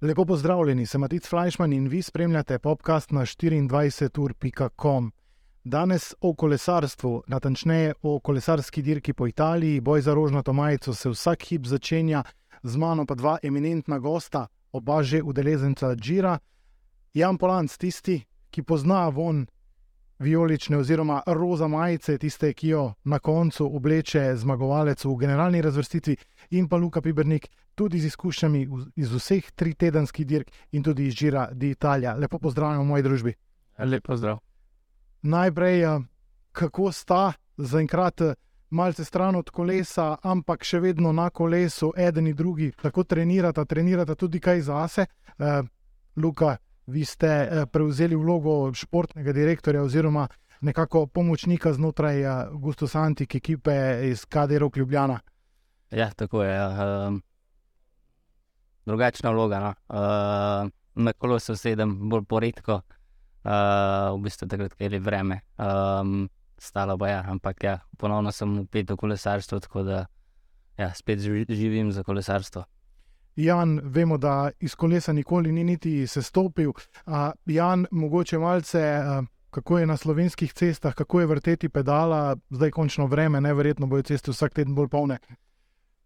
Lepo pozdravljeni, sem Matic Fleischmann in vi spremljate podcast na 24.com. Danes o kolesarstvu, natančneje o kolesarski dirki po Italiji, boj za rožnato majico se vsak hip začenja, z mano pa dva eminentna gosta, oba že udeleženca Džira. Jan Polanc, tisti, ki pozna von vijolične oziroma roza majice, tiste, ki jo na koncu obleče zmagovalec v generalni razvrstitvi, in pa Luka Pibernik, tudi z izkušnjami iz vseh tri tedenskih dirk in tudi iz Džira di Italija. Lepo pozdravljam v moji družbi. Lepo zdrav. Najprej, eh, kako sta zaenkrat eh, malce stran od kolesa, ampak še vedno na kolesu, eden in drugi, tako trenirata, trenirata tudi kaj zase. Uh, Luka, vi ste uh, prevzeli vlogo športnega direktorja oziroma nekako pomočnika znotraj uh, Gustus Antik ekipe iz KDR Ljubljana. Ja, tako je. Um, drugačna vloga. No? Uh, na kolosu sedem bolj poredko, uh, v bistvu takrat, ker je vreme. Um, stalo pa je, ja, ampak ja, ponovno sem upet v kolesarstvo, tako da ja, spet živim za kolesarstvo. Jan, vemo, da iz kolesa nikoli ni niti se stopil. Jan, mogoče malce, uh, kako je na slovenskih cestah, kako je vrteti pedala, zdaj končno vreme, neverjetno bojo ceste vsak teden bolj polne.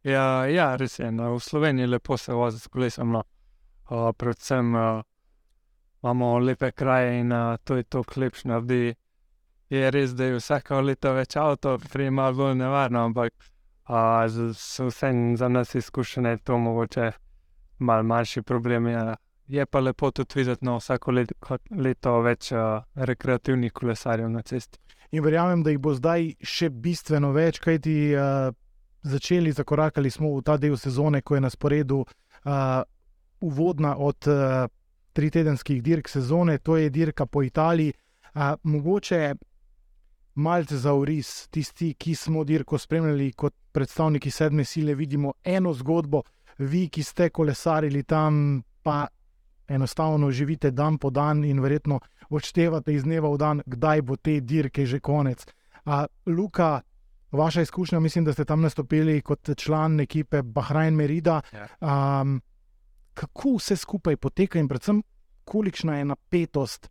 Ja, ja res je. No, v Sloveniji je lepo se voziti s kolesom. No. Uh, predvsem uh, imamo lepe kraje in uh, to je to, naredi je res, da je vsako leto več avto, prej malo bolj nevarno, ampak so vse za nas izkušene, to mogoče mal manjši problem. Je, je pa lepo tudi videti na no, vsako leto, leto več a, rekreativnih kolesarjev na cesti. In verjamem, da jih bo zdaj še bistveno več, kajti uh, začeli, zakorakali smo v ta del sezone, ko je na sporedu uh, uvodna od uh, tri tedenskih dirk sezone, to je dirka po Italiji. Uh, mogoče malce za uris, tisti, ki smo dirko spremljali kot predstavniki sedme sile, vidimo eno zgodbo, vi, ki ste kolesarili tam, pa enostavno živite dan po dan in verjetno odštevate iz dneva v dan, kdaj bo te dirke že konec. A, Luka, vaša izkušnja, mislim, da ste tam nastopili kot član ekipe Bahrajn Merida. Um, kako vse skupaj poteka in predvsem, kolikšna je napetost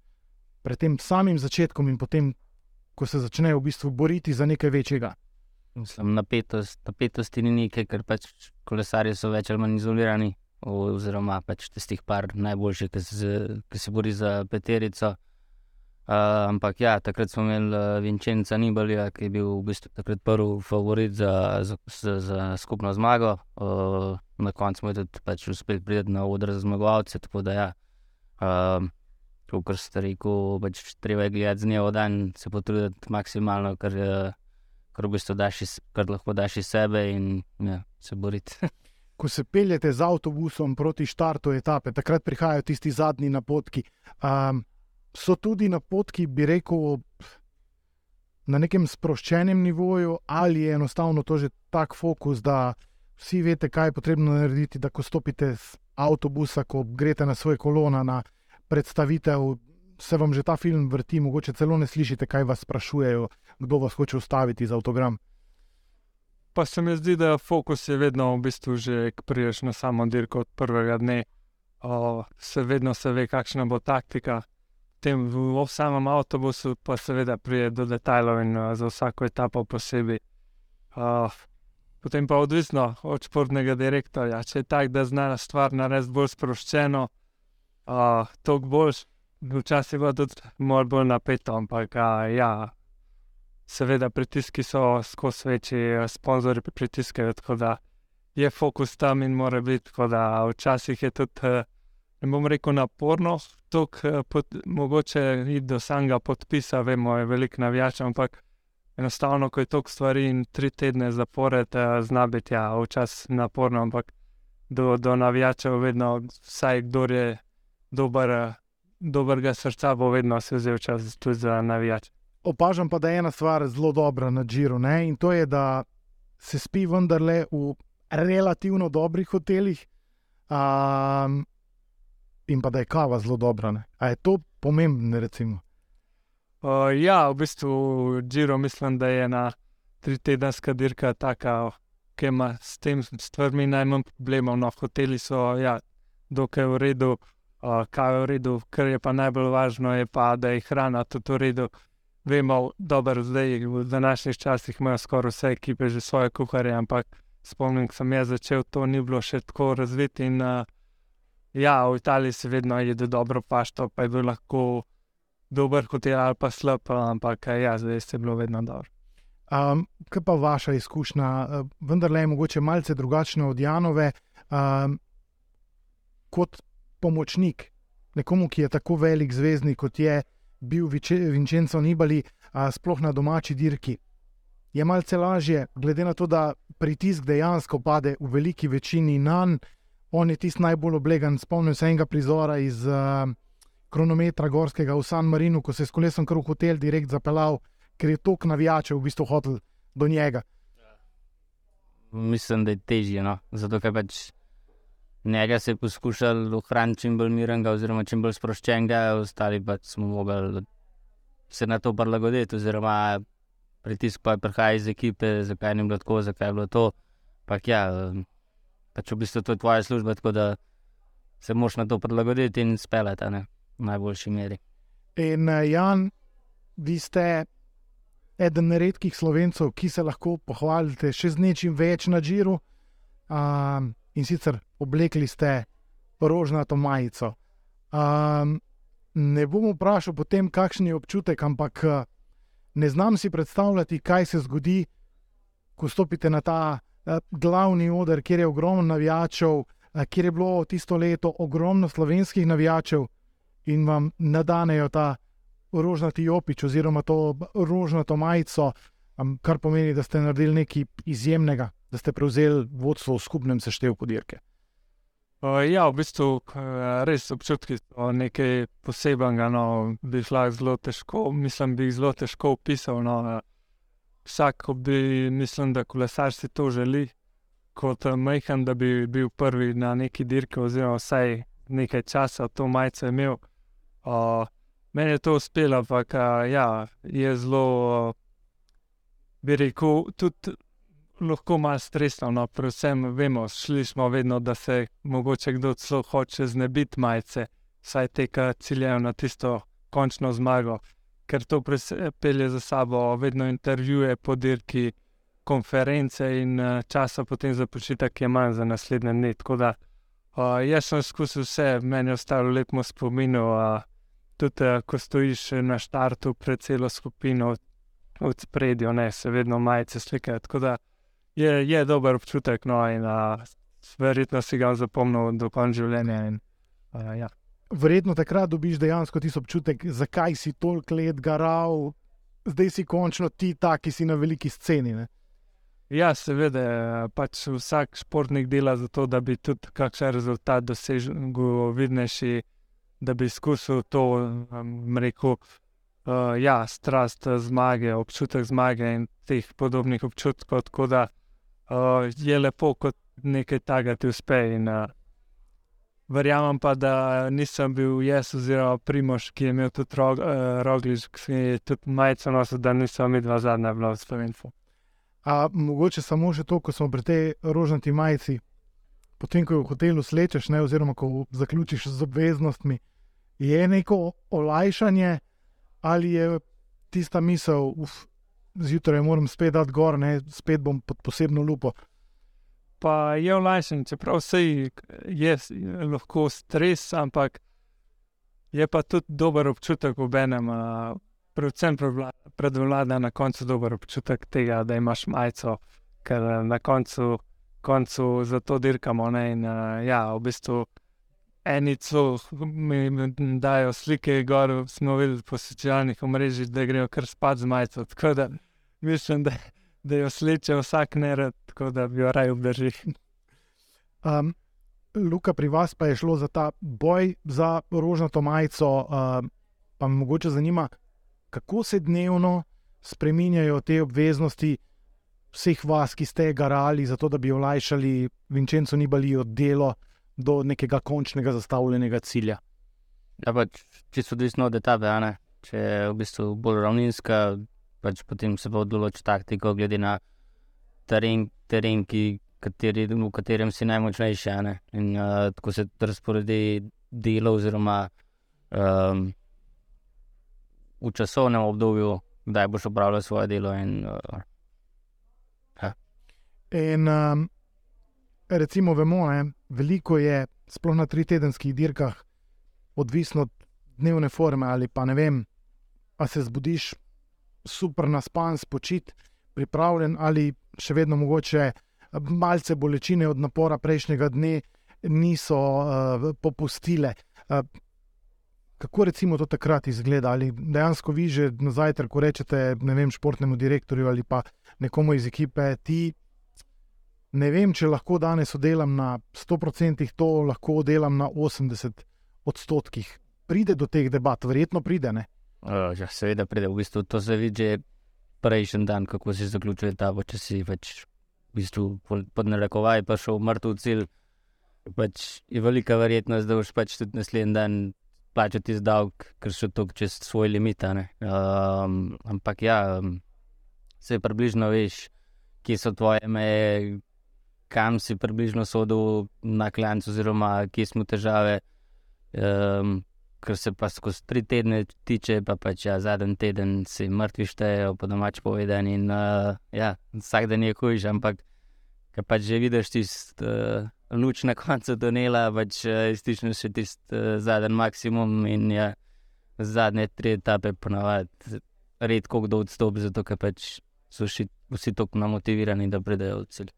pred tem samim začetkom in potem ko se začnejo v bistvu boriti za nekaj večjega. Mislim, napetost, napetosti ni nekaj, ker pač kolesarji so več ali manj izolirani, oziroma pač tistih par najboljših, ki se, ki se bori za peterico. Uh, ampak ja, takrat smo imeli uh, Vincenza Nibalja, ki je bil v bistvu takrat prvi favorit za, za, za, za skupno zmago. Uh, na koncu smo tudi pač uspeli priti na odr za zmagovalce. Tako da ja, uh, kot ste rekel, pač treba je gledati z dneva v dan, se potruditi maksimalno, kar, eh, kar, v bistvu daš iz, kar lahko daš iz sebe in ja, se boriti. Ko se peljete z avtobusom proti štartu etape, takrat prihajajo tisti zadnji napotki. Um, so tudi napotki, bi rekel, na nekem sproščenem nivoju, ali je enostavno to že tak fokus, da vsi veste, kaj je potrebno narediti, da ko stopite z avtobusa, ko greste na svoje kolona, na predstavitev, se vam že ta film vrti, mogoče celo ne slišite, kaj vas sprašujejo, kdo vas hoče ustaviti za avtogram. Pa se mi zdi, da fokus je vedno v bistvu že, ki priješ na samo dirko od prvega dne. O, se vedno se ve, kakšna bo taktika. Tem v, v samem avtobusu pa seveda prije do detajlov in uh, za vsako etapo posebej. Uh, potem pa odvisno od športnega direktorja. Če je tak, da zna stvar narediti bolj sproščeno, uh, toliko boljš. Včasih je bilo tudi malo bolj napeto, ampak uh, ja, seveda pritiski so skozi večji, sponzorji pritiskajo, tako da je fokus tam in mora biti. Tako da včasih je tudi, ne bom rekel, naporno, tako pot, mogoče iti do samega podpisa, vemo, je veliko navijač, ampak enostavno, ko je toliko stvari in tri tedne zapored, zna biti ja, včasih naporno, ampak do, do navijačev vedno, vsaj kdo je dober, dobrega srca bo vedno se vzel čas tudi za navijač. Opažam pa, da je ena stvar zelo dobra na Džiru in to je, da se spi vendarle v relativno dobrih hotelih um, in pa da je kava zelo dobra. Ne? A je to pomembno, recimo? Uh, ja, v bistvu Džiro mislim, da je ena tritedenska dirka taka, ki ima s tem stvarmi najmanj problemov. No, hoteli so, ja, dokaj v redu, kaj je v redu, kar je pa najbolj važno, je pa, da je hrana tudi v redu. Vemo, da zdaj v današnjih časih imajo skoraj vse ekipe že svoje kuharje, ampak spomnim, ko sem jaz začel, to ni bilo še tako razvito. In uh, ja, v Italiji se vedno jede dobro pašto, pa je bil lahko dober hotel ali pa slab, ampak ja, zdaj je bilo vedno dobro. Um, kaj pa vaša izkušnja, vendar le je mogoče malce drugačna od Janove, um, kot pomočnik nekomu, ki je tako velik zvezdnik, kot je bil Vincenzo Nibali, sploh na domači dirki. Je malce lažje, glede na to, da pritisk dejansko pade v veliki večini na njega, on je tisti najbolj oblegan. Spomnim se enega prizora iz uh, kronometra Gorskega v San Marinu, ko se je s kolesom kar v hotel direkt zapeljal, ker je tok navijačev v bistvu hotel do njega. Mislim, da je težje, no? zato ker pač njega se je poskušal ohraniti čim bolj mirnega, oziroma čim bolj sproščenega, ostali pa smo mogli se na to prilagoditi, oziroma pritisk pa je prihajal iz ekipe, zakaj ni bilo tako, zakaj je bilo to. Pak ja, pač v bistvu to je tvoja služba, tako da se moraš na to prilagoditi in speljati v najboljši meri. In uh, Jan, vi ste eden redkih slovencev, ki se lahko pohvalite še z nečim več na žiru. Um, in sicer oblekli ste rožnato majico. Um, ne bom vprašal potem, kakšen je občutek, ampak ne znam si predstavljati, kaj se zgodi, ko stopite na ta uh, glavni oder, kjer je ogromno navijačev, uh, kjer je bilo tisto leto ogromno slovenskih navijačev in vam nadanejo ta rožnati opič oziroma to rožnato majico, kar pomeni, da ste naredili nekaj izjemnega, da ste prevzeli vodstvo v skupnem seštevku dirke. Uh, ja, v bistvu res občutki so nekaj posebnega. No, bi lahko zelo težko, mislim, bi jih zelo težko opisal. No, vsak, bi, mislim, da kolesar si to želi, kot majhen, da bi bil prvi na neki dirki, oziroma vsaj nekaj časa to majico imel. Uh, meni je to uspelo, ampak ja, je zelo, bi rekel, tudi lahko malo stresno. No, predvsem vemo, šli smo vedno, da se mogoče kdo celo hoče znebiti majice, saj te, ki ciljajo na tisto končno zmago, ker to pelje za sabo vedno intervjuje, podirki, konference in časa potem za počitek je manj za naslednje dni. Tako da uh, jaz sem izkusil vse, meni je ostalo lepo spominu. Uh, tudi uh, ko stojiš na štartu pred celo skupino, v spredju, ne, se vedno majice slikajo. Tako da je, je dober občutek, no, in uh, verjetno si ga zapomnil do konca življenja. In, uh, ja. Verjetno takrat dobiš dejansko tisti občutek, zakaj si toliko let garal, zdaj si končno ti, ta, ki si na veliki sceni. Ne? Ja, seveda, pač vsak športnik dela za to, da bi tudi kakšen rezultat dosežel, vidnejši da bi izkusil to, um, rekel, uh, ja, strast zmage, občutek zmage in teh podobnih občutkov. Tako da uh, je lepo, ko nekaj takega ti uspe. In, uh, verjamem pa, da nisem bil jaz, oziroma Primoš, ki je imel tudi rog, uh, roglič, ki je tudi majico nosil, da nisem imel dva zadnja bila v Slovencu. A mogoče samo še to, ko smo pri tej rožnati majici, potem, ko v hotelu slečeš, ne, oziroma ko zaključiš z obveznostmi, je neko olajšanje ali je tista misel, da zjutraj moram spet dati gor, ne, spet bom pod posebno lupo. Pa je olajšanje, čeprav vse je lahko stres, ampak je pa tudi dober občutek v enem. Predvsem predvlada na koncu dober občutek tega, da imaš majico, ker na koncu koncu za to dirkamo. Ne, in, ja, v bistvu eni celo mi dajo slike, gor smo videli po socialnih omrežjih, da grejo kar spat z majico. Tako da mislim, da, da jo sleče vsak nerad, tako da bi jo raje obdržal. Um, Luka, pri vas pa je šlo za ta boj za rožnato majico. Um, pa me mogoče zanima, kako se dnevno spreminjajo te obveznosti vseh vas, ki ste garali, zato da bi olajšali Vincenzo Nibalijo delo do nekega končnega zastavljenega cilja. Ja, pač čisto odvisno od etape. če je v bistvu bolj ravninska, pač potem se bo določila taktika, glede na teren, teren ki, kateri, v katerem si najmočnejši. In uh, tako se razporedi delo, oziroma um, v časovnem obdobju, kdaj boš opravljal svoje delo. In, uh, In um, recimo, vemo, ne, veliko je, sploh na tri tedenskih dirkah, odvisno od dnevne forme ali pa ne vem, a se zbudiš super naspan, spočit, pripravljen ali še vedno mogoče malce bolečine od napora prejšnjega dne niso uh, popustile. Uh, kako recimo to takrat izgleda? Ali dejansko vi že na zajtrk rečete vem, športnemu direktorju ali pa nekomu iz ekipe, ti ne vem, če lahko danes oddelam na 100%, to lahko oddelam na 80 odstotkih. Pride do teh debat, verjetno pride. Ne? Uh, ja, seveda pride v bistvu to se vidi že prejšnji dan, kako si zaključuje ta, če si več v bistvu pod- narekovaj pa šel mrtev cilj. Pač je velika verjetnost, da boš pač tudi naslednji dan plačati izdavek, ker so to čez svoj limit. a ne. Um, ampak ja, um, se približno veš, kje so tvoje meje, kam si približno sodel na klancu, oziroma kje smo težave. Um, ker se pa skozi tri tedne tiče, pa pač ja, zadnji teden si mrtvi štejejo, po domač povedan. In uh, ja, vsak dan je hujš, ampak ker pač že vidiš tisto uh, luč na koncu tunela, pač uh, iztičeš še tisti uh, zadnji maksimum in ja, zadnje tri etape ponavadi redko kdo odstopi, zato ker pač so vsi, vsi tako namotivirani, da pridejo v cilj.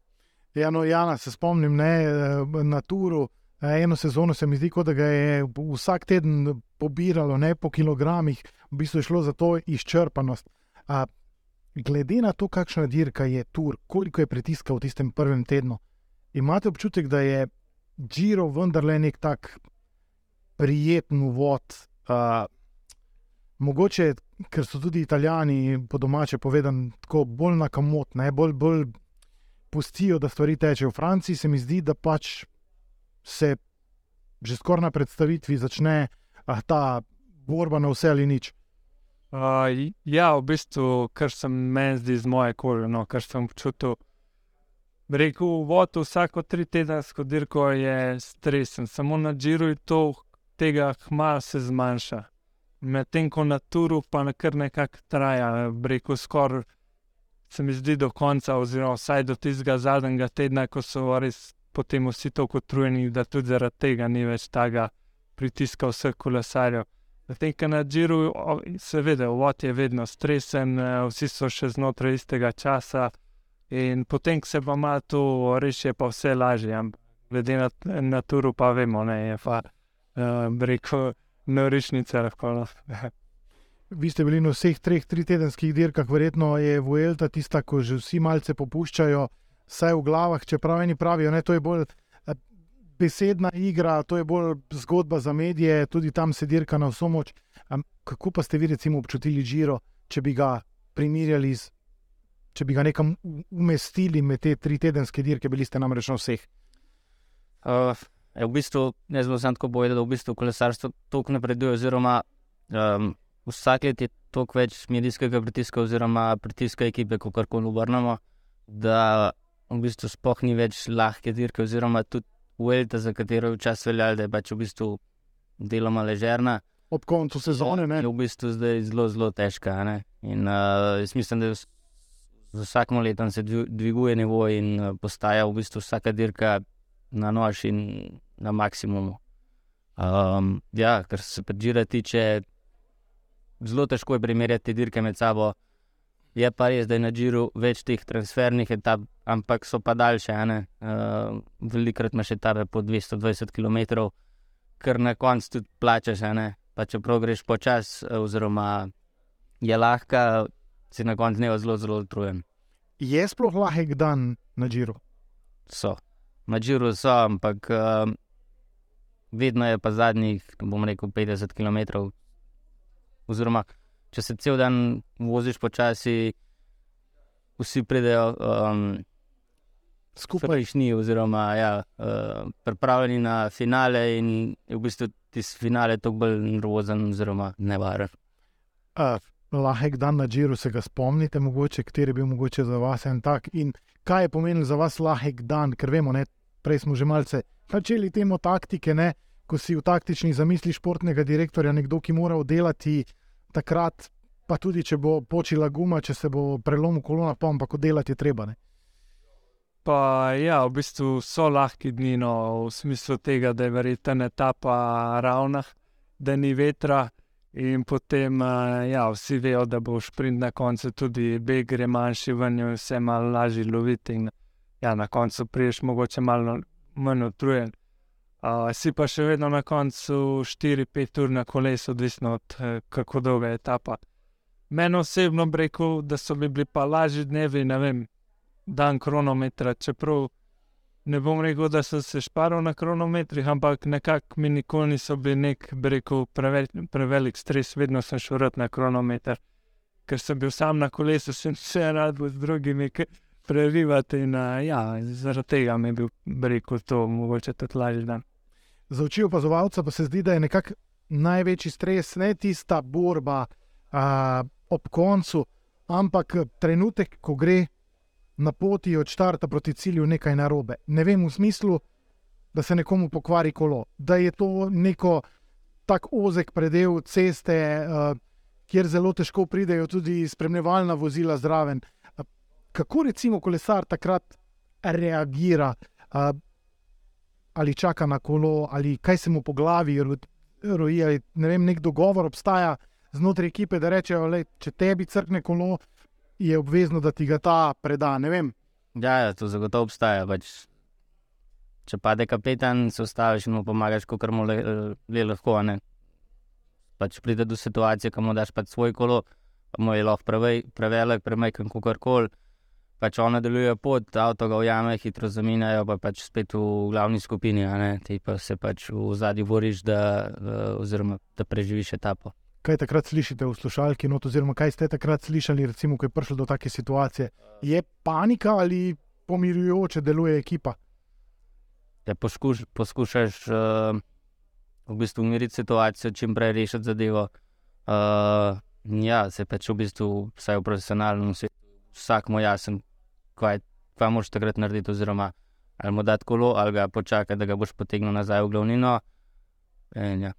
Ja, no, Jana, se spomnim ne, eh, na turu. Eno sezono se mi zdi, da ga je vsak teden pobiralo, ne po kilogramih, v bistvu je šlo za to izčrpanost. A, glede na to, kakšna dirka je tur, koliko je pritiska v tistem prvem tednu, imate občutek, da je Giro vendarle nek tak prijeten uvod. A, mogoče, ker so tudi italijani, po domače povedano, tako bolj na kamot, ne, bolj, bolj pustijo, da stvari tečejo. V Franciji se mi zdi, da pač se že skoraj na predstavitvi začne ah, ta borba na vse ali nič. Uh, ja, v bistvu, kar sem meni zdi z moje kože, no, kar sem občutil. Rekel, vod vsako tri tedensko dirko je stresen, samo na džiru je to, tega hmal se zmanjša. Medtem ko na turu pa kar nekako traja, rekel skoraj se mi zdi do konca, oziroma vsaj do tistega zadnjega tedna, ko so res potem vsi tako utrujeni, da tudi zaradi tega ni več tega pritiska vseh kolesarjev. Na Džiru, o, seveda, uvod je vedno stresen, eh, vsi so še znotraj istega časa, in potem, ko se pa ima to reši, je pa vse lažje. Glede na, na turu, pa vemo, ne, je pa uh, reko, norišnica lahko. No. Vi ste bili na vseh treh tritedenskih dirkah, verjetno je Vuelta tista, ko že vsi malce popuščajo, vsaj v glavah, čeprav eni pravijo, da je bolj eh, besedna igra, to je bolj zgodba za medije, tudi tam se dirka na vso moč. Kako pa ste vi recimo občutili Giro, če bi ga primerjali z. Če bi ga nekam umestili med te tri tedenske dirke, bili ste namreč na vseh. Uh, je v bistvu, jaz bom samo tako povedal, da v bistvu kolesarstvo toliko napreduje, oziroma um, vsak let je toliko več medijskega pritiska, oziroma pritiska ekipe, kot kar koli obrnemo, da v bistvu sploh ni več lahke dirke, oziroma tudi Vuelta, za katero je včasih veljalo, da je pač v bistvu deloma ležerna. Ob koncu sezone, ne? Je v bistvu zdaj zelo, zelo težka. ne. In uh, jaz mislim, da z vsakim letom se dvi- dviguje nivo in uh, postaja v bistvu vsaka dirka na nož in na maksimumu. Um, ja, kar se predžira tiče, zelo težko je primerjati te dirke med sabo. Je pa res, da je na Džiru več teh transfernih etap, ampak so pa daljše. ne. Uh, velikrat imaš etape po 220 km, kar na koncu tudi plačaš. a ne. Pa čeprav greš počasi, eh, oziroma je lahka, si na koncu dneva zelo, zelo utrujen. Je sploh lahek dan na Džiru? So. Na Džiru so, ampak um, vedno je pa zadnjih, bom rekel, 50 km. Oziroma, če se cel dan voziš počasi, vsi pridejo um, Skupaj. Prejšnji, oziroma ja, uh, pripravljeni na finale, in je v bistvu tisti finale toliko bolj nervozen, oziroma nevaren. Uh, lahek dan na Džiru se ga spomnite, mogoče, kateri je bil mogoče za vas en tak. In kaj je pomenil za vas lahek dan, ker vemo, ne, prej smo že malce začeli temo taktike, ne, ko si v taktični zamisli športnega direktorja, nekdo, ki mora oddelati takrat, pa tudi če bo počila guma, če se bo prelomil kolona, pa ampak oddelati je treba. Ne. Pa ja, v bistvu so lahki dni, no, v smislu tega, da je verjetno etapa ravna, da ni vetra. In potem, ja, vsi vejo, da bo sprint na koncu tudi beg, gre manjši ven, in vse malo lažje loviti. In, ja, na koncu priješ mogoče malo manj utrujen. Uh, si pa še vedno na koncu 4-5 ur na kolesu, odvisno od kako dolga je etapa. Meni osebno bi rekel, da so bi bili pa lažji dnevi, ne vem, dan kronometra, čeprav ne bom rekel, da sem se šparil na kronometrih, ampak nekako mi nikoli niso bili nek, bi rekel, prevel, prevelik stres, vedno sem šel na kronometer, ker sem bil sam na kolesu, sem se rad z drugimi prerivati in ja, zaradi tega mi je bil, bi rekel, to mogoče tudi lažji dan. Za oči opazovalca pa se zdi, da je nekako največji stres ne tista borba a, ob koncu, ampak trenutek, ko gre na poti od štarta proti cilju nekaj narobe. Ne vem, v smislu, da se nekomu pokvari kolo, da je to neko tako ozek predel ceste, uh, kjer zelo težko pridejo tudi spremljevalna vozila zraven. Uh, kako recimo kolesar takrat reagira, uh, ali čaka na kolo, ali kaj se mu po glavi roji, ali ne vem, nek dogovor obstaja. Znotraj ekipe, da rečejo, da če tebi crkne kolo, je obvezno, da ti ga ta preda. Ja, ja, to zagotovo obstaja. Pač, če pade kapetan, se ustaviš in mu pomagaš, kot mu le, le lahko. Pač pride do situacije, ko mu daš pač svoj kolo, pa mu je lahko prevej, prevelik, premajhen, kot koli. Pač on nadaljuje pot, avto ga ujame, hitro zamenjajo, pa pač spet v glavni skupini, ti pa se pač v zadnji boriš, da, oziroma, da preživiš etapo kaj takrat slišite v slušalki, not, oziroma kaj ste takrat slišali, recimo, ko je prišlo do take situacije. Je panika ali pomirjujoče deluje ekipa? Ja, poskuš, poskušaš uh, v bistvu umiriti situacijo, čim prej rešiti zadevo. Uh, ja, se pač v bistvu vsaj v profesionalnem svetu, vsak mu jasen, kaj, kaj moš takrat narediti, oziroma ali mu dati kolo, ali ga počakati, da ga boš potegnil nazaj v glavnino. In, ja.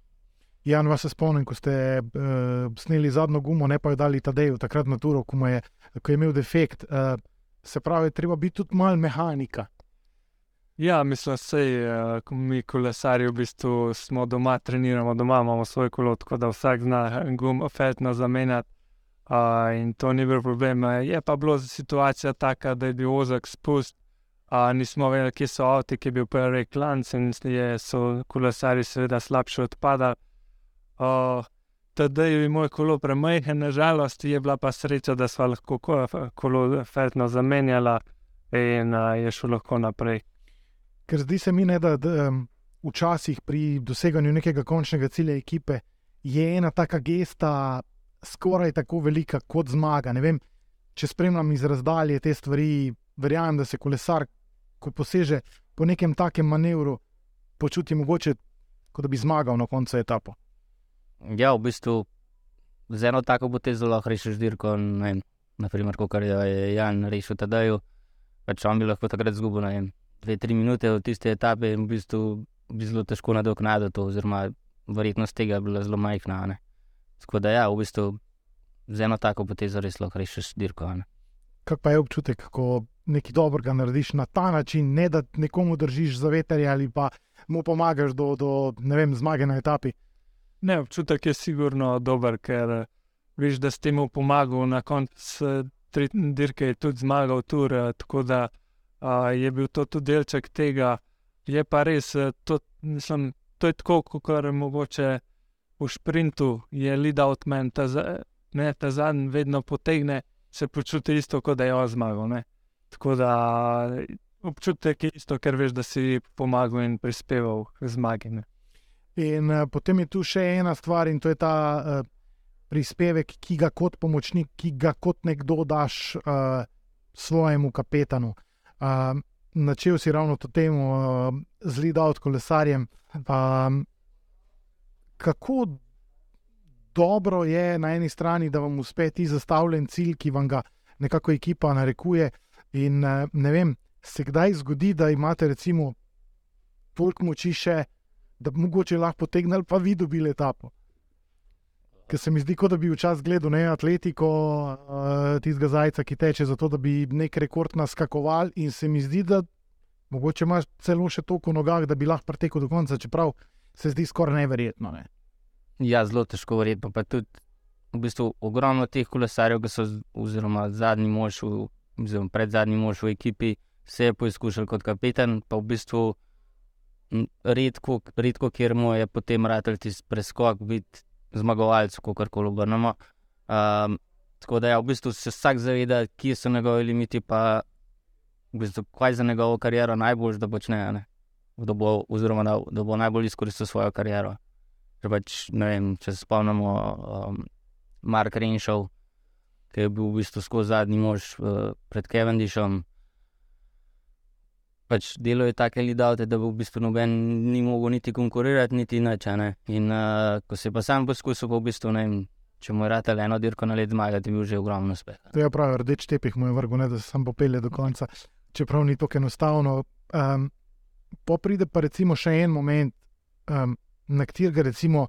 Jan, vas se spomnim, ko ste uh, sneli zadnjo gumo, ne pa jo dali Tadeju, takrat na Turo, ko, je, ko je imel defekt. Uh, se pravi, treba biti tudi malo mehanika. Ja, mislim, da uh, mi, kolesari, v bistvu smo doma, treniramo doma, imamo svoj kolo, tako da vsak zna gumo fetno zamenjati. Uh, in to ni bil problem. Je pa bila situacija taka, da je bil ozek spust. Uh, nismo vedeli, kje so avti, ki je bil prvi klanc, in so kolesari, seveda, slabše odpadali. Tedaj je moj kolo premajhen, nažalost, je bila pa sreča, da smo lahko kolo fetno zamenjala in uh, je šlo lahko naprej. Ker zdi se mi, ne, da, da um, včasih pri doseganju nekega končnega cilja ekipe je ena taka gesta skoraj tako velika kot zmaga. Vem, če spremljam iz razdalje te stvari, verjamem, da se kolesar, ko poseže po nekem takem manevru, počuti mogoče, kot da bi zmagal na koncu etape. Ja, v bistvu z eno tako potezo lahko rešiš dirko. Naprimer, kot je Jan rešil tedaj, pač on bi lahko takrat izgubil dve, tri minute v tiste etape in v bistvu bi zelo težko nadoknadil to, oziroma verjetnost tega je bila zelo majhna. Tako da, ja, v bistvu z eno tako potezo res lahko rešiš dirko. Kaj pa je občutek, ko nekaj dobrega narediš na ta način, ne da nekomu držiš za veter ali pa mu pomagaš do, do vem, zmage na etapi? Ne, občutek je sigurno dober, ker eh, veš, da s tem pomagal na koncu tri dirke, je tudi zmagal tur. Tako da a, je bil to tudi delček tega. Je pa res, eh, to, mislim, to je tako, kot je mogoče v sprintu, je lead out men, ta, ne, ta zadnji vedno potegne, se počuti isto, kot da je on zmagal. Ne. Tako da občutek je isto, ker veš, da si pomagal in prispeval k zmagi. Ne. In uh, potem je tu še ena stvar, in to je ta uh, prispevek, ki ga kot pomočnik, ki ga kot nekdo daš uh, svojemu kapetanu. Uh, načel si ravno to temo, uh, zlida od kolesarjem. Um, kako dobro je na eni strani, da vam uspe ti zastavljen cilj, ki vam ga nekako ekipa narekuje. In uh, ne vem, se kdaj zgodi, da imate toliko moči še, da bi mogoče lahko potegnili, pa vi dobili etapo. Ker se mi zdi, kot da bi včasih gledal ne atletiko, uh, tistega zajca, ki teče za to, da bi nek rekord naskakoval, in se mi zdi, da mogoče imaš celo še toliko nogah, da bi lahko pretekel do konca, čeprav se zdi skoraj neverjetno. Ne? Ja, zelo težko verjeti. Pa tudi v bistvu ogromno teh kolesarjev, ki so, oziroma zadnji mož, v, oziroma pred zadnji mož v ekipi, se je poizkušal kot kapetan, pa v bistvu redko, redko kjer mu je potem ratelj tisti preskok, biti zmagovalec, kako koli obrnemo. Um, tako da ja, v bistvu se vsak zaveda, kje so njegovi limiti, pa v bistvu, kaj za njegovo kariero najbolj, da počne. Da bo, oziroma, da, da bo najbolj izkoristil svojo kariero. Pač, vem, če se spomnimo, um, Mark Renshaw, ki je bil v bistvu skozi zadnji mož uh, pred Kevindishom, pač delo je tako ali tako, da v bistvu noben ni mogel niti konkurirati, niti načane. In uh, ko se pa sam poskusil, pa v bistvu ne vem. Če mu je rad eno dirko na let zmagati, bi bil že ogromno uspeh. To je pravi, rdeč tepih mu je vrgel, ne, da se sam popelje do konca, čeprav ni tako enostavno. Um, po pride pa recimo še en moment, um, na katerega recimo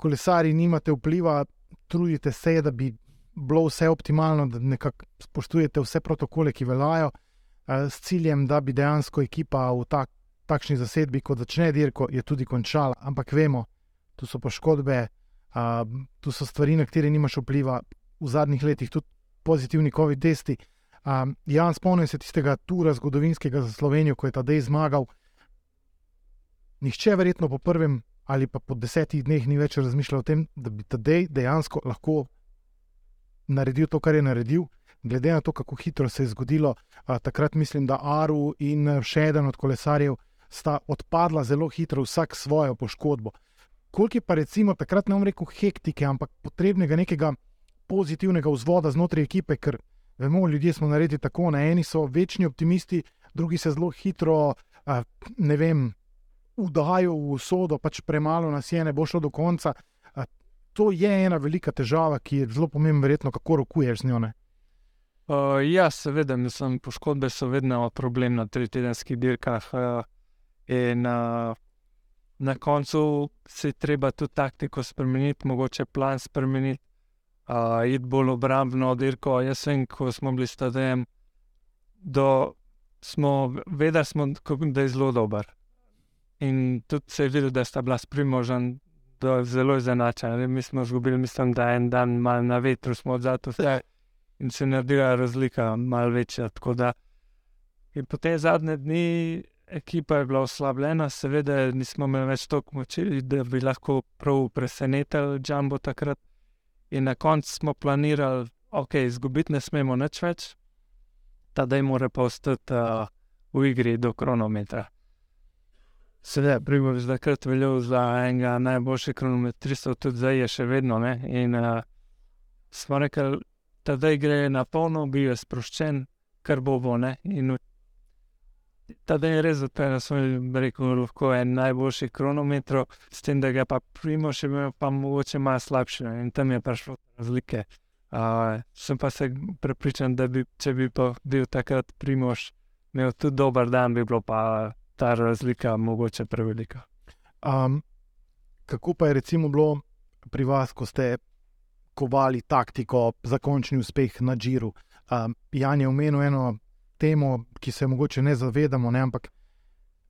kolesari nimate vpliva, trudite se, da bi bilo vse optimalno, da nekako spoštujete vse protokole, ki veljajo. S ciljem, da bi dejansko ekipa v tak, takšni zasedbi, kot začne dirko, je tudi končala. Ampak vemo, tu so poškodbe, tu so stvari, na katere nimaš vpliva, v zadnjih letih tudi pozitivni COVID-testi. Um, Jan, spomnim se tistega tura zgodovinskega za Slovenijo, ko je ta dej zmagal. Nihče, verjetno po prvem ali pa po desetih dneh, ni več razmišljal o tem, da bi ta dej dejansko lahko naredil to, kar je naredil glede na to, kako hitro se je zgodilo, takrat mislim, da Aru in še eden od kolesarjev sta odpadla zelo hitro, vsak svojo poškodbo. Koliko je pa recimo takrat ne bom rekel hektike, ampak potrebnega nekega pozitivnega vzvoda znotraj ekipe, ker vemo, ljudje smo naredili tako, na eni so večni optimisti, drugi se zelo hitro, ne vem, udajo v usodo, pač premalo nas je, ne bo šlo do konca. To je ena velika težava, ki je zelo pomembna, verjetno, kako rokuješ z njo. Ne? Uh, ja, seveda, mislim, poškodbe so vedno problem na tri tedenskih dirkah. Uh, in uh, na koncu se je treba tudi taktiko spremeniti, mogoče plan spremeniti, uh, iti bolj obrambno dirko. Jaz vem, ko smo bili stadijem, smo vedeli, smo, da je zelo dober. In tudi se je videl, da sta bila s primoržen. Zelo je zanačen. Mi smo izgubili, mislim, da en dan malo na vetru smo odzadili vse in se je naredila razlika, malo večja. Da, in po te zadnje dni ekipa je bila oslabljena, seveda nismo imeli več toliko moči, da bi lahko prav presenetili Džambo takrat. In na koncu smo planirali, da okay, izgubiti ne smemo nič več, da je mora pa ostati uh, v igri do kronometra. Sedaj, primo je zdaj veljal za enega najboljših kronometristov, tudi zdaj je še vedno. Ne? In uh, smo rekli, da gre na polno, bil je sproščen, kar bo bo. Ta dan je res odpeljal, sem rekel, lahko en najboljši kronometer, s tem, da ga pa primo še imel, pa mogoče malo slabše in tam je prišlo razlike. Uh, sem pa se prepričan, da bi, če bi bil takrat primoš, imel tudi dober dan, bi bilo pa ta razlika mogoče prevelika. Um, kako pa je recimo bilo pri vas, ko ste kovali taktiko za končni uspeh na Džiru. Um, Jan je omenil eno temo, ki se mogoče ne zavedamo, ne? ampak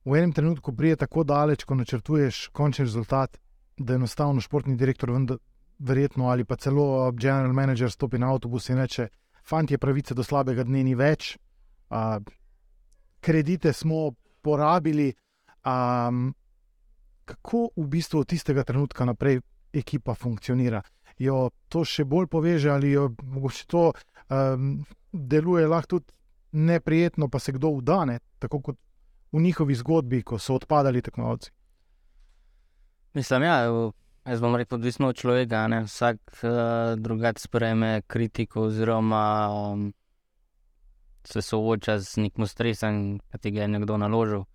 v enem trenutku prije tako daleč, ko načrtuješ končni rezultat, da enostavno športni direktor, vendar, verjetno ali pa celo general manager stopi na avtobus in reče: Fantje, pravice do slabega dne ni več, uh, kredite smo porabili. Um, kako v bistvu od tistega trenutka naprej ekipa funkcionira? Jo to še bolj poveže, ali jo mogoče to um, deluje lahko tudi neprijetno, pa se kdo udane, tako kot v njihovi zgodbi, ko so odpadali tekmovalci. Mislim, ja, jaz bom rekel, odvisno od človeka. Ne? Vsak uh, drugače sprejme kritiko, oziroma um, se sooča z nekim stresom, ki ga je nekdo naložil.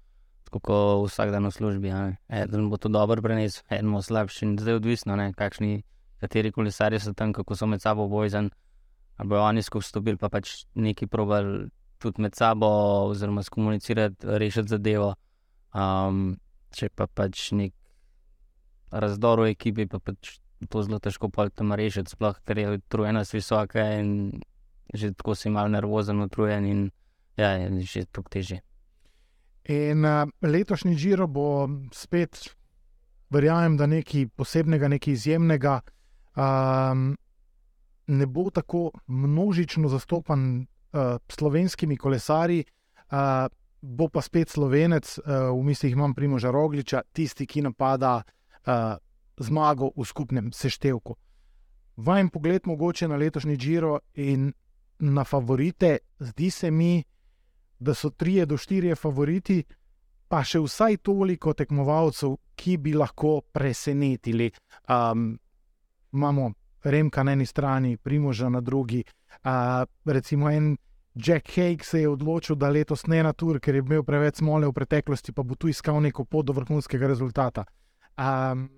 Tako vsak dan v službi. Eden bo to dobro prenesel, eden bo slabši. Zdaj je odvisno, ne, kakšni kateri kolesari so tam, kako so med sabo povezani. Ali bojo oni skupaj stopili, pa pač neki probali tudi med sabo, oziroma skomunicirati, rešiti zadevo. Um, če pa pač nek razdor v ekipi, pa pač to zelo težko tam rešiti, sploh ker je utrujenost visoka in že tako si malo nervozen, utrujen in ja, je že tako teže. In uh, letošnji Džiro bo spet, verjamem, da nekaj posebnega, nekaj izjemnega. Um, ne bo tako množično zastopan uh, slovenskimi kolesarji, uh, bo pa spet slovenec, uh, v mislih imam Primoža Rogliča, tisti, ki napada uh, zmago v skupnem seštevku. Vajem pogled mogoče na letošnji Džiro in na favorite, zdi se mi, da so tri do štiri favoriti, pa še vsaj toliko tekmovalcev, ki bi lahko presenetili. Um, imamo Remka na eni strani, Primoža na drugi. Uh, recimo en Jack Hague se je odločil, da letos ne na tur, ker je imel preveč smole v preteklosti, pa bo tu iskal neko pot do vrhunskega rezultata. Um,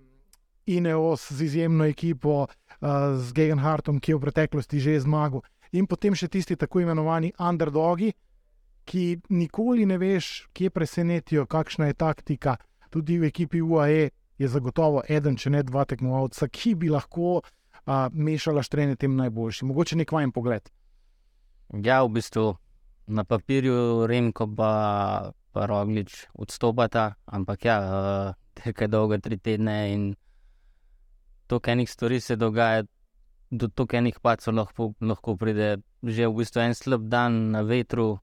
Ineos z izjemno ekipo, uh, z Gegenhartom, ki je v preteklosti že zmagal, in potem še tisti tako imenovani underdogi, ki nikoli ne veš, kje presenetijo, kakšna je taktika. Tudi v ekipi UAE je zagotovo eden, če ne dva tekmovalca, ki bi lahko uh, mešala štrene tem najboljšim. Mogoče nek vajen pogled. Ja, v bistvu na papirju Remko pa, pa Roglič odstopata, ampak ja, uh, nekaj dolga tri tedne in toliko enih stvari se dogaja, do toliko enih pacov lahko, lahko pride že v bistvu en slab dan na vetru,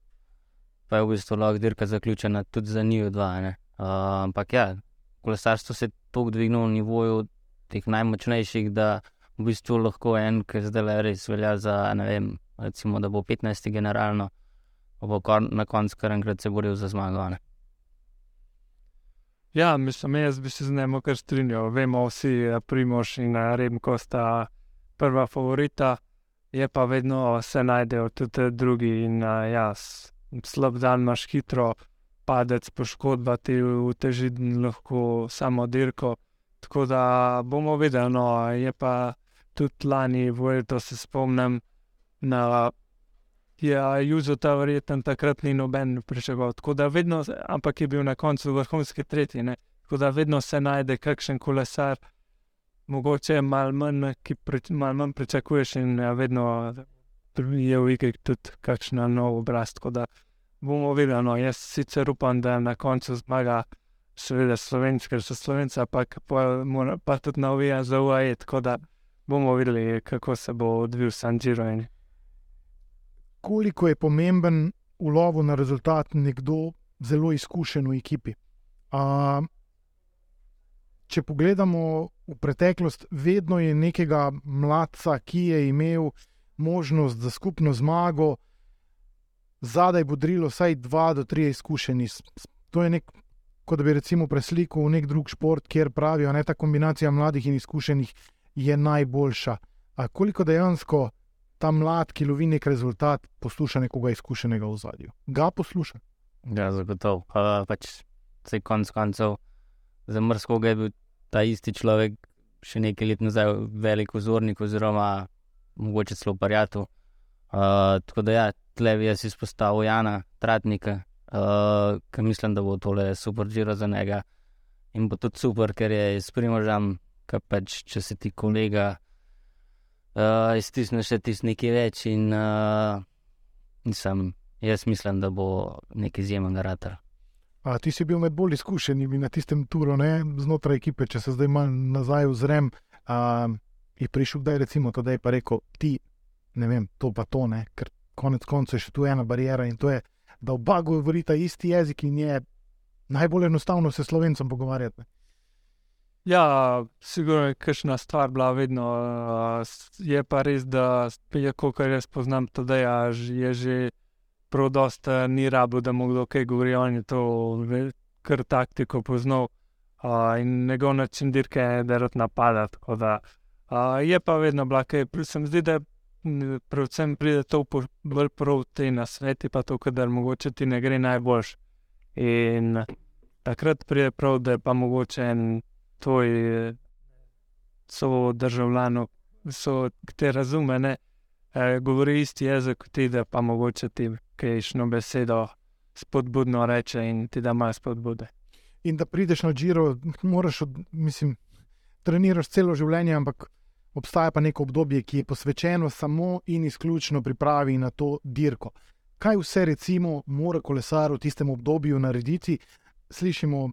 pa je v bistvu lahko dirka zaključena tudi za njih dva. Uh, ampak ja, kolesarstvo se je tako dvignilo v nivoju teh najmočnejših, da v bistvu lahko en, ki zdaj le res velja za, ne vem, recimo, da bo 15. generalno, bo na koncu kar enkrat se boril za zmago. Ne? Ja, mislim, jaz bi se z njim kar strinjal. Vemo vsi, da Primoš in Remko sta prva favorita, je pa vedno se najdejo tudi drugi in jaz. Slab dan imaš hitro, padec, poškodba ti uteži lahko samo dirko. Tako da bomo videli, no, je pa tudi lani, vojto se spomnim, na ja, Juzo ta verjetno takrat ni noben pričakoval. Tako da vedno, ampak je bil na koncu vrhunski tretji, ne? tako da vedno se najde kakšen kolesar, mogoče malo manj, ki prič, mal manj pričakuješ in ja, vedno je v igri tudi kakšna nov obraz. Tako da bomo videli, no, jaz sicer upam, da na koncu zmaga. Seveda, slovenski, ker so slovenci, pa, pa, pa tudi navija za UAE, tako da bomo videli, kako se bo odvil San Giro. Koliko je pomemben v lovu na rezultat nekdo zelo izkušen v ekipi? A, če pogledamo v preteklost, vedno je nekega mladca, ki je imel možnost za skupno zmago, zadaj bodrilo vsaj dva do tri izkušeni. To je nek, kot bi recimo preslikal v nek drug šport, kjer pravijo, da ta kombinacija mladih in izkušenih je najboljša. A koliko dejansko ta mlad, ki lovi nek rezultat, posluša nekoga izkušenega v zadju? Ga posluša? Ja, zagotovo. Pa, pač se konc koncev za mrzkoga je bil ta isti človek še nekaj let nazaj velik vzornik, oziroma mogoče celo parjatu. Uh, tako da, ja, tle bi jaz izpostavil Jana Tratnika, uh, ker mislim, da bo tole super žiro za njega. In bo tudi super, ker je s primoržem ki pač, če se ti kolega uh, iztisne še tisti nekaj več. In, uh, sem, jaz mislim, da bo nekaj izjemnega rata. A, ti si bil med bolj izkušenimi na tistem turu, ne? znotraj ekipe, če se zdaj malo nazaj ozrem. A, je prišel, da je recimo da je pa rekel, ti, ne vem, to pa to, ne? ker konec koncev je še tu ena barijera in to je, da oba govorita isti jezik in je najbolj enostavno se slovencem pogovarjati. Ja, sigurno je kakšna stvar bila vedno. Je pa res, da je, kot jaz poznam, to, da je že prav dosta ni rabo, da mu kdo kaj govori. On je to kar taktiko poznal in njegov način dirke je, da rad napada. Da, je pa vedno bila, kaj se mi zdi, da predvsem pride to bolj prav te na sveti, pa to, da mogoče ti ne gre najboljš. In takrat pride prav, da je pa mogoče en tvoj so državljanov, so te razumene, eh, govori isti jezik kot ti, da pa mogoče ti kajšno besedo spodbudno reče in ti da malo spodbude. In da prideš na Džiro, moraš, od, mislim, treniraš celo življenje, ampak obstaja pa neko obdobje, ki je posvečeno samo in izključno pripravi na to dirko. Kaj vse, recimo, mora kolesar v tistem obdobju narediti? Slišimo,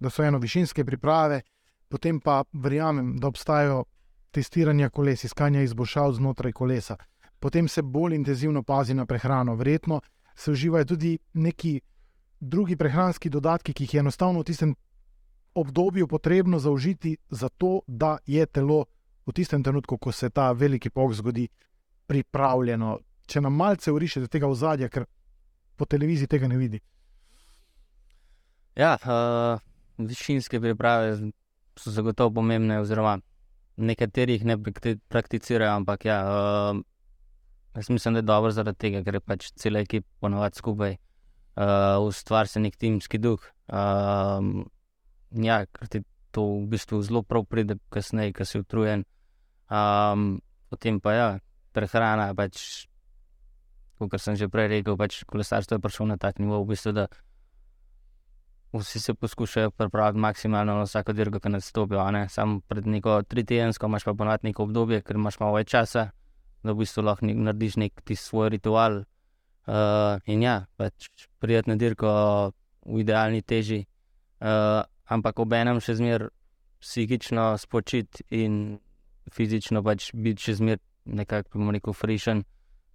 da so eno višinske priprave, potem pa verjamem, da obstajajo testiranja koles, iskanja izboljšav znotraj kolesa. Potem se bolj intenzivno pazi na prehrano, verjetno se uživajo tudi neki drugi prehranski dodatki, ki jih je enostavno v tistem obdobju potrebno zaužiti, zato da je telo v tistem trenutku, ko se ta veliki pok zgodi, pripravljeno. Če nam malce urišete tega ozadja, ker po televiziji tega ne vidi. Ja, uh, višinske priprave so zagotovo pomembne, oziroma nekaterih ne prakticirajo, ampak ja, uh, jaz mislim, da je dobro zaradi tega, ker je pač cela ekipa ponovadi skupaj, uh, ustvari se nek timski duh. Uh, ja, ker ti to v bistvu zelo prav pride, kasneje, ko si utrujen. Um, potem pa ja, prehrana, pač, kot sem že prej rekel, pač kolesarstvo je prišlo na tak nivo, v bistvu, da vsi se poskušajo pripraviti maksimalno na vsako dirko, ki nastopijo. Samo pred neko tri tedensko imaš pa ponovadi neko obdobje, ker imaš malo več časa, da v bistvu lahko nek, narediš nek ti svoj ritual. Uh, in ja, pač prijetno dirko v idealni teži, uh, ampak ob enem še zmer psihično spočiti in fizično pač biti še zmer nekako, bomo rekel, frišen,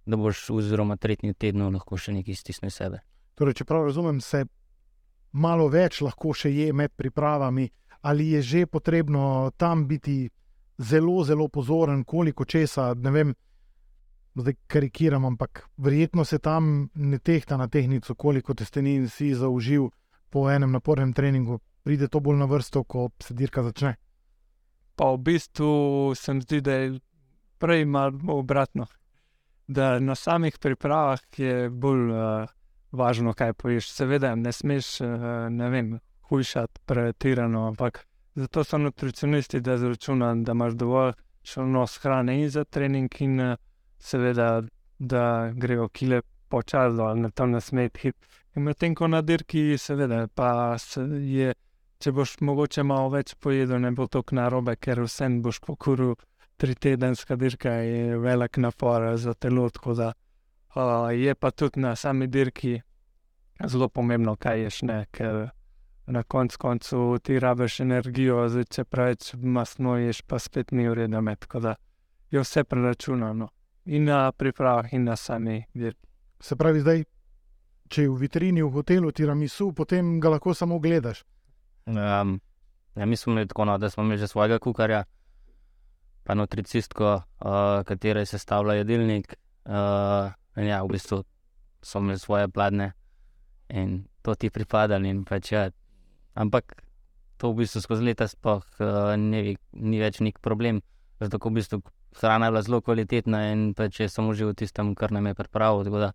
da boš oziroma tretji teden lahko še nekaj stisnil sebe. Torej, če prav razumem, se malo več lahko še je med pripravami, ali je že potrebno tam biti zelo, zelo pozoren, koliko česa. Ne vem, zdaj karikiram, ampak verjetno se tam ne tehta na tehnico, koliko testenin si zaužil po enem napornem treningu. Pride to bolj na vrsto, ko se dirka začne. Pa v bistvu se mi zdi, da je prej malo obratno. Da na samih pripravah je bolj uh, važno, kaj poješ. Seveda, ne smeš, eh, ne vem, hujšati pretirano, ampak zato so nutricionisti, da zračunajo, da imaš dovolj šolnos hrane in za trening, in eh, seveda, da grejo kile počasi, ali na to ne smeti hit. In medtem ko na dirki, seveda, pa se je. Če boš mogoče malo več pojedel, ne bo tako narobe, ker vsem boš pokuril tri tedenska dirka, je velik napor za telo. Da, Uh, je pa tudi na sami dirki zelo pomembno, kaj ješ, ne, ker na konc koncu ti rabiš energijo, zdaj če preveč masno ješ, pa spet ni ureda med. Da je vse preračunano in na pripravah, in na sami dirki. Se pravi, zdaj, če je v vitrini v hotelu tiramisu, potem ga lahko samo gledaš. Um, ja, mi smo imeli tako, no, da smo imeli že svojega kukarja, pa nutricistko, uh, katera je sestavljala jedilnik. Uh, ja, v bistvu so imeli svoje pladne in to ti pripada. Pač, ja. Ampak to v bistvu skozi leta spoh, uh, ni, ni več nek problem. Zato v bistvu hrana je bila zelo kvalitetna in pač je samo v tistem, kar nam je pripravil. Da,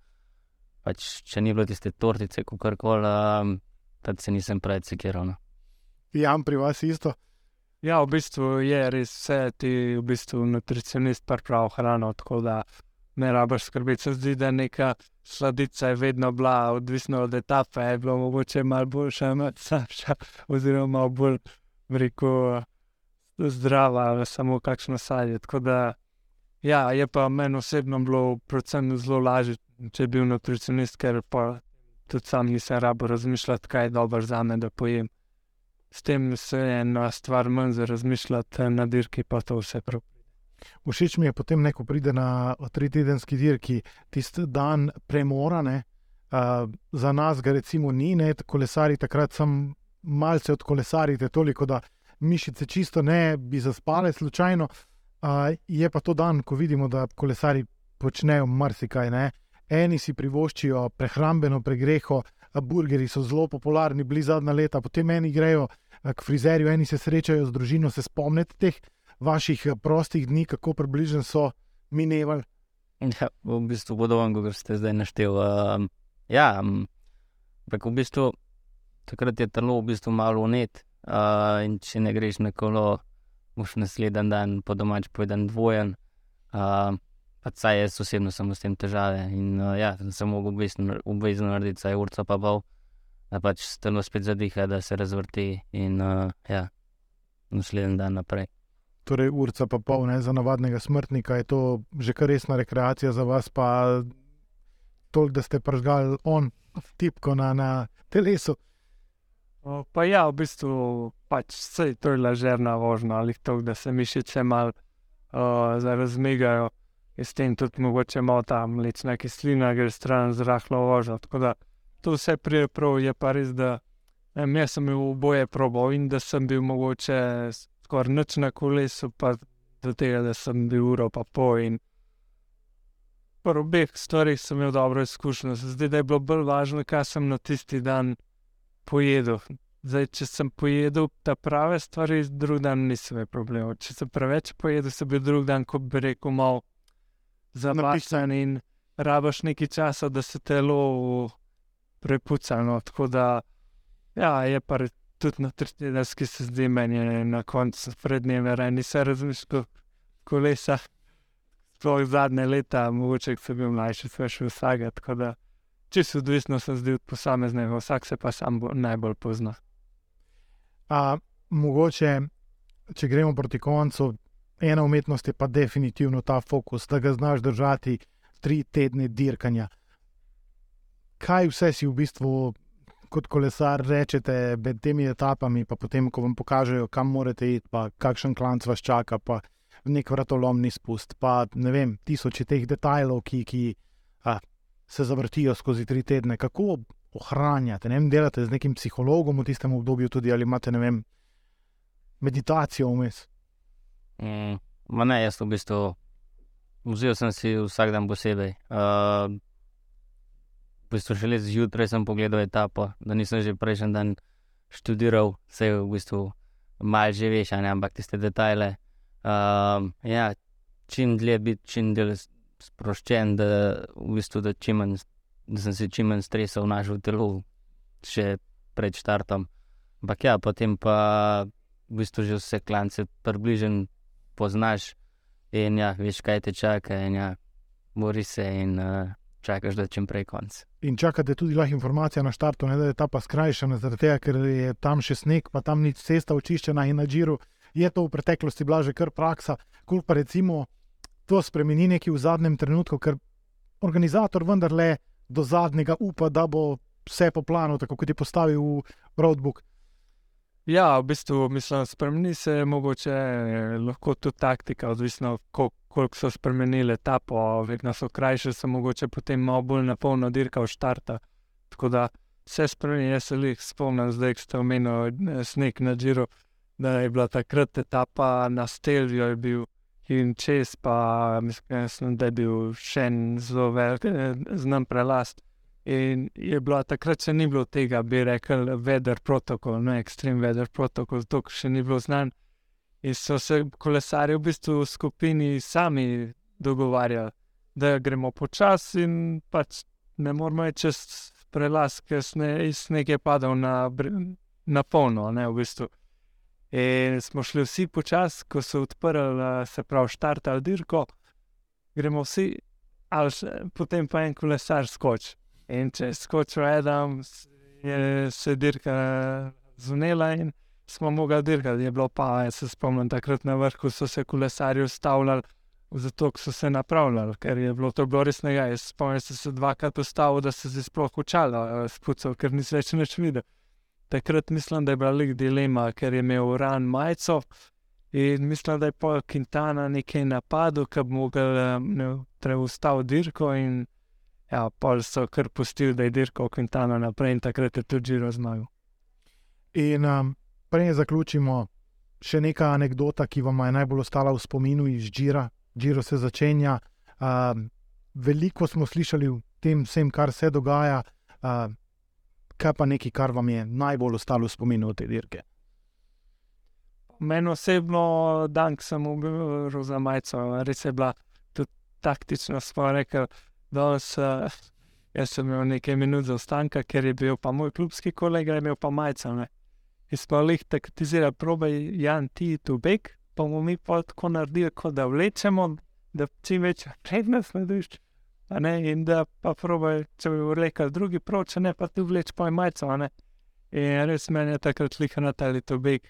pač, če ni bilo tiste tortice, kako koli, um, tad se nisem preveč sekiral. No. Ja, pri vas isto. Ja, v bistvu je res vse, ti v bistvu nutricionist pripravlja hrano, tako da ne rabiš skrbeti. Se zdi, da neka sladica je vedno bila, odvisno od etape, je bilo mogoče malo boljša, malo slabša, oziroma bolj rekel, zdrava, samo kakšno sadje. Tako da, ja, je pa meni osebno bilo predvsem zelo lažje, če bi bil nutricionist, ker pa tudi sam nisem rabo razmišljati, kaj je dobro za me, da pojem. S tem se ena stvar manj za razmišljati, na dirki pa to vse prav. Všeč mi je potem, ko pride na tri tedenski dirki, tisti dan premorane. Uh, za nas ga recimo ni, ne, kolesari takrat sem malce od kolesarite, toliko da mišice čisto ne bi zaspale slučajno. Uh, je pa to dan, ko vidimo, da kolesari počnejo marsikaj. Ne. Eni si privoščijo prehrambeno pregreho, burgeri so zelo popularni, blizu zadnja leta, potem eni grejo k frizerju, eni se srečajo z družino, se spomnite teh vaših eh, prostih dni, kako približno so minevali? Ja, v bistvu podobno, kot ste zdaj našteli. Uh, ja, ampak v bistvu takrat je telo v bistvu malo unet. Uh, in če ne greš na kolo boš naslednji dan po domač povedan dvojen. Uh, pač saj jaz osebno sem s tem težave in uh, ja, sem mogel obvezno narediti saj urca pa pol, da pač steno spet zadiha, da se razvrti in uh, ja, naslednji dan naprej. Torej, urca pa pol, ne za navadnega smrtnika je to že kar resna rekreacija za vas, pa toliko, da ste pržgali on tipko na, na telesu. O, Pa ja, v bistvu pač vse to je lažerna vožnja ali to, da se mišice malo uh, razmigajo. In s tem tudi mogoče malo ta mlečna kislina gre stran z rahlo vožnjo. Tako da to vse prije prav, je pa res, da vem, jaz sem bil oboje probal in da sem bil mogoče skoraj noč na kolesu, pa do tega, da sem bil uro pa pol. In pri obeh stvarih sem imel dobro izkušnjo. Da je bilo bolj važno, kaj sem na tisti dan pojedel. Zdaj, če sem pojedel ta prave stvari, drug dan nisem imel problemov. Če sem preveč pojedel, sem bil drug dan, kot bi rekel, malo zapisan in rabaš nekaj časa, da se telo prepuca. No. Tako da, ja, je pa tudi na tretjedelski se zdi meni na koncu prednjeve rani, se razmišljal kolesa. Sploh zadnje leta, mogoče ko sem bil mlajši, sem šel vsega. Tako da, čisto odvisno se zdi od posameznega, vsak se pa sam bo, najbolj pozna. A, mogoče, če gremo proti koncu, ena umetnost je pa definitivno ta fokus, da ga znaš držati tri tedne dirkanja. Kaj vse si v bistvu kot kolesar rečete med temi etapami, pa potem, ko vam pokažejo, kam morate iti, pa kakšen klanc vas čaka, pa nek vratolomni spust, pa ne vem, tisoče teh detajlov, ki, ki a, se zavrtijo skozi tri tedne. Kako ohranjate, ne vem, delate z nekim psihologom v tistem obdobju tudi ali imate, ne vem, meditacijo vmes. Mm, ne, jaz v bistvu vzel sem si vsak dan posebej. Uh, v bistvu šele zjutraj sem pogledal etapo, da nisem že prejšnji dan študiral, vse v bistvu malo že veš, ne, ampak tiste detajle. Uh, ja, čim dlje biti, čim dlje sproščen, da, v bistvu, da, manj, da sem si čim manj stresa vnašal v telo, še pred štartom. Ampak ja, potem pa v bistvu že vse klance približen poznaš in ja, veš, kaj te čaka, in ja, bori se in uh, čakaš, da čim prej konc. In čakate tudi lahko informacije na štartu, ne da je ta pa skrajšana, zaradi tega, ker je tam še sneg, pa tam ni cesta očiščena in na džiru. Je to v preteklosti bila že kar praksa, kul pa recimo to spremeni nekaj v zadnjem trenutku, ker organizator vendarle do zadnjega upa, da bo vse po planu, tako kot je postavil v roadbook. Ja, v bistvu mislim, spremeni se mogoče eh, lahko tudi taktika, odvisno kol- koliko so spremenili etapo, vedno so krajše, so mogoče potem malo bolj napolno dirka v štarta. Tako da se spremeni, jaz se jih spomnim, zdaj ko ste omenili eh, sneg na Džiru, da je bila takrat etapa na Stelviju je bil in čez pa mislim, da je bil še en zelo velik, eh, znam prelast. In je bilo takrat, še ni bilo tega, bi rekel, weather protokol, ne extreme weather protokol, zato še ni bilo znan. In so se kolesari v bistvu v skupini sami dogovarjali, da gremo počasi in pač ne moramo iti čez prelaz, ker sne, sneg je padal na, na polno, ne v bistvu. In smo šli vsi počasi, ko so odprli, se pravi, štartali dirko, gremo vsi, ali še, potem pa en kolesar skoči. In če je skočil Adam, s- je se dirka zunela in smo mogli dirkati. Je bilo pa, jaz se spomnim, takrat na vrhu so se kolesarji ustavljali, zato so se napravljali, ker je bilo to bilo res nekaj. Jaz spomnim, da sem se dvakrat ustavil, da se zdaj sploh učala spucal, ker nisem več nič videl. Takrat mislim, da je bila lik dilema, ker je imel ran majico. In mislim, da je pol Quintana nekaj napadel, ki bi mogel ustaviti dirko. In ja, pol so kar pustili, da je dirkal Quintana naprej in takrat je tudi Žiro zmagal. In um, prej zaključimo, še neka anekdota, ki vam je najbolj ostala v spominu iz Džira. Džiro se začenja. Um, veliko smo slišali o tem, vsem, kar se dogaja. Uh, kaj pa nekaj, kar vam je najbolj ostalo v spominu te dirke? Meni osebno, dan, ko sem umrl za majico, res je bila tudi taktična stvar. Rekel, da se, jaz sem imel nekaj minut zaostanka, ker je bil pa moj klubski kolega, imel pa majico. Ne. In smo jih taktizirali, probaj Jan ti tu beg, pa bomo mi pa tako naredili, kot da vlečemo, da čim več prednost narediš. In da pa probaj, če bi rekel, drugi proč, ne pa ti vleč pa majco. In res meni je takrat lika na ta leto beg.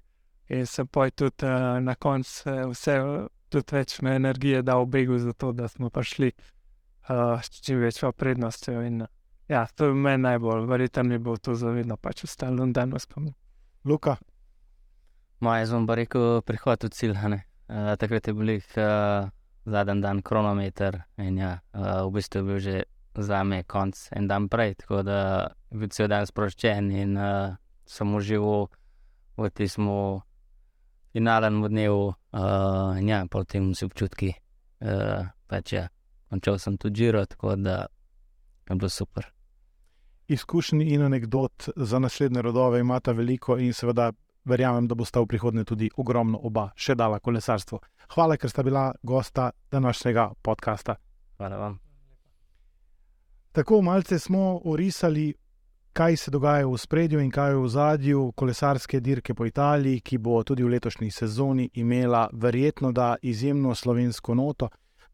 In se poj tudi uh, na koncu uh, vse, tudi več me energije da v begu, zato da smo prišli uh, s čim več prednostjo. In, uh, ja, to je meni najbolj, verjetno mi bo to zavedno pač ostalo in danes spomin. Luka. Moje zvon bo rekel prihod v cilj. Uh, takrat je bil uh, zadnji dan kronometer in ja, uh, v bistvu je bil že za me konc en dan prej, tako da je bil cel dan sproščen in uh, sem užival v tistem finalnem dnevu, uh, in ja, potem si občutki, uh, pač ja, končal sem tudi žiro, tako da je bilo super. Izkušnji in anegdot za naslednje rodove imata veliko, in seveda verjamem, da bosta v prihodnje tudi ogromno oba še dala kolesarstvo. Hvala, ker sta bila gosta današnjega podcasta. Hvala vam. Tako malce smo orisali kaj se dogaja v spredju in kaj je v zadju kolesarske dirke po Italiji, ki bo tudi v letošnji sezoni imela verjetno da izjemno slovensko noto.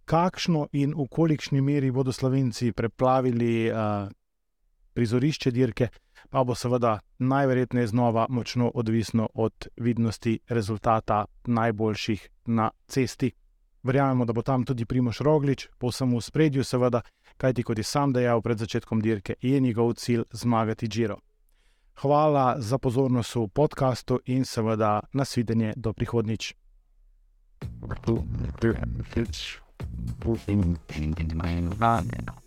Kakšno in v kolikšni meri bodo slovenci preplavili uh, prizorišče dirke, pa bo seveda najverjetneje znova močno odvisno od vidnosti rezultata najboljših na cesti. Verjamemo, da bo tam tudi Primoš Roglič, povsem v spredju, seveda, kajti kot je sam dejal pred začetkom dirke, je njegov cilj zmagati Giro. Hvala za pozornost v podkastu in seveda nasvidenje do prihodnič. Thank you.